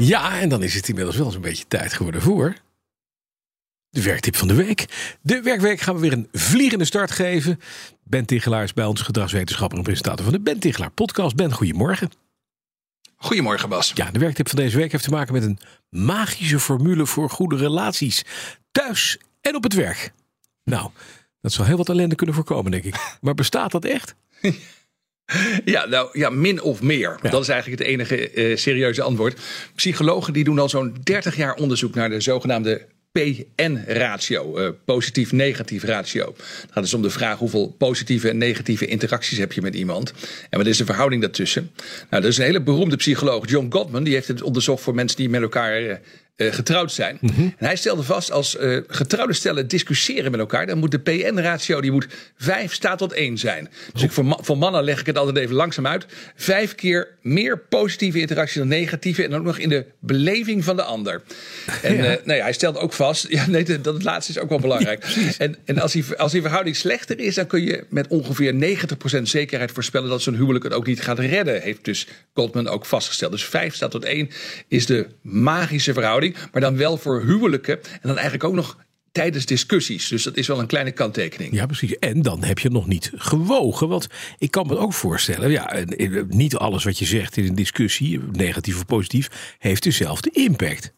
Ja, en dan is het inmiddels wel zo'n beetje tijd geworden voor. De werktip van de week. De werkweek gaan we weer een vliegende start geven. Ben Tichelaar is bij ons gedragswetenschapper en presentator van de Ben Tichelaar podcast. Ben, goedemorgen. Goedemorgen Bas. Ja, de werktip van deze week heeft te maken met een magische formule voor goede relaties. Thuis en op het werk. Nou, dat zal heel wat ellende kunnen voorkomen, denk ik. Maar bestaat dat echt? Ja, nou ja, min of meer. Dat is eigenlijk het enige uh, serieuze antwoord. Psychologen die doen al zo'n 30 jaar onderzoek naar de zogenaamde PN-ratio, uh, positief-negatief ratio. Het gaat dus om de vraag hoeveel positieve en negatieve interacties heb je met iemand. En wat is de verhouding daartussen? Nou, dat is een hele beroemde psycholoog, John Gottman, die heeft het onderzocht voor mensen die met elkaar uh, getrouwd zijn. Mm -hmm. En hij stelde vast, als uh, getrouwde stellen discussiëren met elkaar, dan moet de PN-ratio die moet 5 staat tot 1 zijn. Dus ik, voor, ma voor, mannen leg ik het altijd even langzaam uit. Vijf keer meer positieve interactie dan negatieve en ook nog in de beleving van de ander. En ja. Uh, nou ja, hij stelt ook vast, ja, nee, dat het laatste is ook wel belangrijk. Ja, en en als, die, als die verhouding slechter is, dan kun je met ongeveer 90% zekerheid voorspellen dat zo'n huwelijk het ook niet gaat redden, heeft dus Goldman ook vastgesteld. Dus 5 staat tot 1 is de magische verhouding maar dan wel voor huwelijken. En dan eigenlijk ook nog tijdens discussies. Dus dat is wel een kleine kanttekening. Ja, precies. En dan heb je nog niet gewogen. Want ik kan me ook voorstellen, ja, niet alles wat je zegt in een discussie, negatief of positief, heeft dezelfde impact.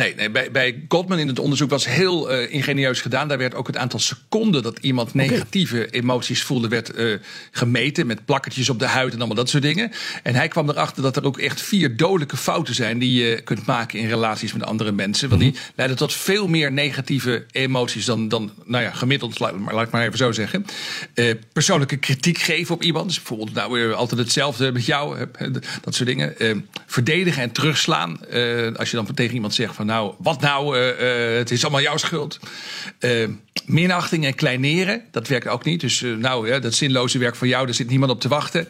Nee, nee bij, bij Goldman in het onderzoek was heel uh, ingenieus gedaan. Daar werd ook het aantal seconden dat iemand negatieve okay. emoties voelde, werd uh, gemeten met plakkertjes op de huid en allemaal dat soort dingen. En hij kwam erachter dat er ook echt vier dodelijke fouten zijn die je kunt maken in relaties met andere mensen. Want die leiden tot veel meer negatieve emoties dan, dan nou ja, gemiddeld, laat, laat ik maar even zo zeggen. Uh, persoonlijke kritiek geven op iemand. Dus bijvoorbeeld, nou, altijd hetzelfde met jou, dat soort dingen. verdedigen en terugslaan. als je dan tegen iemand zegt van nou, wat nou, uh, uh, het is allemaal jouw schuld. Uh, minachting en kleineren, dat werkt ook niet. Dus nou, dat zinloze werk van jou, daar zit niemand op te wachten.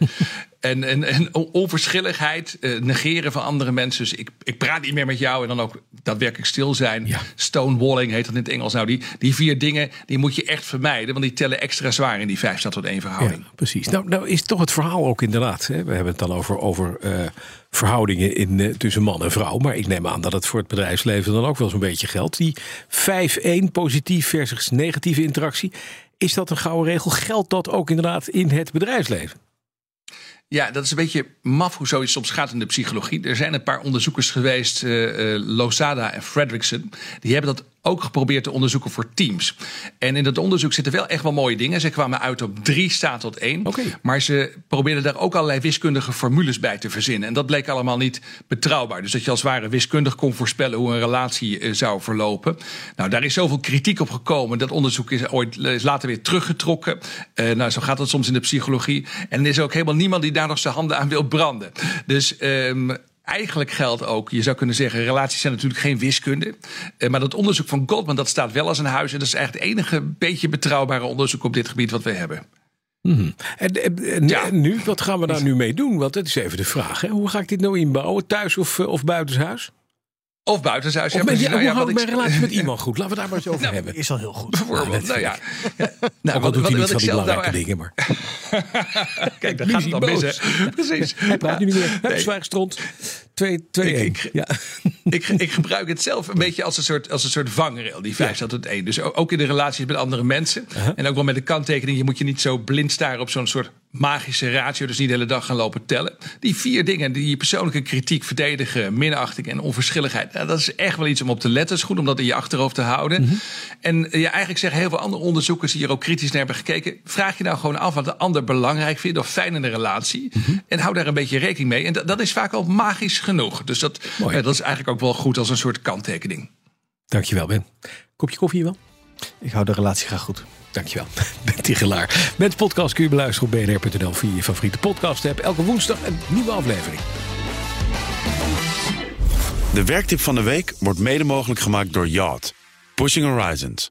En, en, en onverschilligheid, negeren van andere mensen. Dus ik, ik praat niet meer met jou en dan ook daadwerkelijk stil zijn. Ja. Stonewalling heet dat in het Engels. Nou, die, die vier dingen, die moet je echt vermijden. Want die tellen extra zwaar in die vijf staat tot één verhouding. Ja, precies. Nou, nou is toch het verhaal ook inderdaad. Hè? We hebben het dan over... over verhoudingen in, uh, tussen man en vrouw. Maar ik neem aan dat het voor het bedrijfsleven dan ook wel zo'n beetje geldt. Die 5-1 positief versus negatieve interactie. Is dat een gouden regel? Geldt dat ook inderdaad in het bedrijfsleven? Ja, dat is een beetje maf hoe zoiets soms gaat in de psychologie. Er zijn een paar onderzoekers geweest, uh, uh, Lozada en Fredrickson. Die hebben dat ook geprobeerd te onderzoeken voor teams. En in dat onderzoek zitten wel echt wel mooie dingen. Ze kwamen uit op drie staat tot één. Okay. Maar ze probeerden daar ook allerlei wiskundige formules bij te verzinnen. En dat bleek allemaal niet betrouwbaar. Dus dat je als ware wiskundig kon voorspellen hoe een relatie uh, zou verlopen. Nou, daar is zoveel kritiek op gekomen. Dat onderzoek is ooit is later weer teruggetrokken. Uh, nou, zo gaat dat soms in de psychologie. En er is ook helemaal niemand die daar nog zijn handen aan wil branden. Dus um, eigenlijk geldt ook, je zou kunnen zeggen, relaties zijn natuurlijk geen wiskunde. Uh, maar dat onderzoek van Goldman, dat staat wel als een huis. En dat is eigenlijk het enige beetje betrouwbare onderzoek op dit gebied wat we hebben. -hmm. en, en, ja. nu, wat gaan we daar nu mee doen? Want dat is even de vraag. Hè? Hoe ga ik dit nou inbouwen? Thuis of, of buitenshuis? Of buitenshuis. Of met, ja, nou, ja, hoe ik mijn relatie met iemand goed? Laten we daar maar eens over nou, hebben. Is al heel goed. Bijvoorbeeld. Nou, ja. ja. nou, wat, doet hij niet van die belangrijke nou, dingen, maar... Kijk, daar gaat het dan mis, hè. Precies. Hij praat nu niet meer. Hij nee. zwijgstront. 2 2 1. Ik, ja. ik, ik gebruik het zelf een beetje als een soort, als een soort vangrail, die 5 staat tot 1. Dus ook in de relaties met andere mensen. Uh -huh. En ook wel met de kanttekening, je moet je niet zo blind staren op zo'n soort magische ratio, dus niet de hele dag gaan lopen tellen. Die vier dingen, die persoonlijke kritiek, verdedigen, minachting en onverschilligheid. Nou, dat is echt wel iets om op te letten. Het is goed om dat in je achterhoofd te houden. Mm -hmm. En ja, eigenlijk zeggen heel veel andere onderzoekers die hier ook kritisch naar hebben gekeken. Vraag je nou gewoon af wat de ander belangrijk vindt of fijn in de relatie. Mm -hmm. En hou daar een beetje rekening mee. En dat, dat is vaak al magisch genoeg. Dus dat, ja, dat is eigenlijk ook wel goed als een soort kanttekening. Dankjewel, Ben. Kopje koffie wel? Ik hou de relatie graag goed. Dankjewel, Ben Tigelaar. Met podcast kun je beluisteren op bnr.nl via je favoriete podcast app. Elke woensdag een nieuwe aflevering. De werktip van de week wordt mede mogelijk gemaakt door Yacht. Pushing Horizons.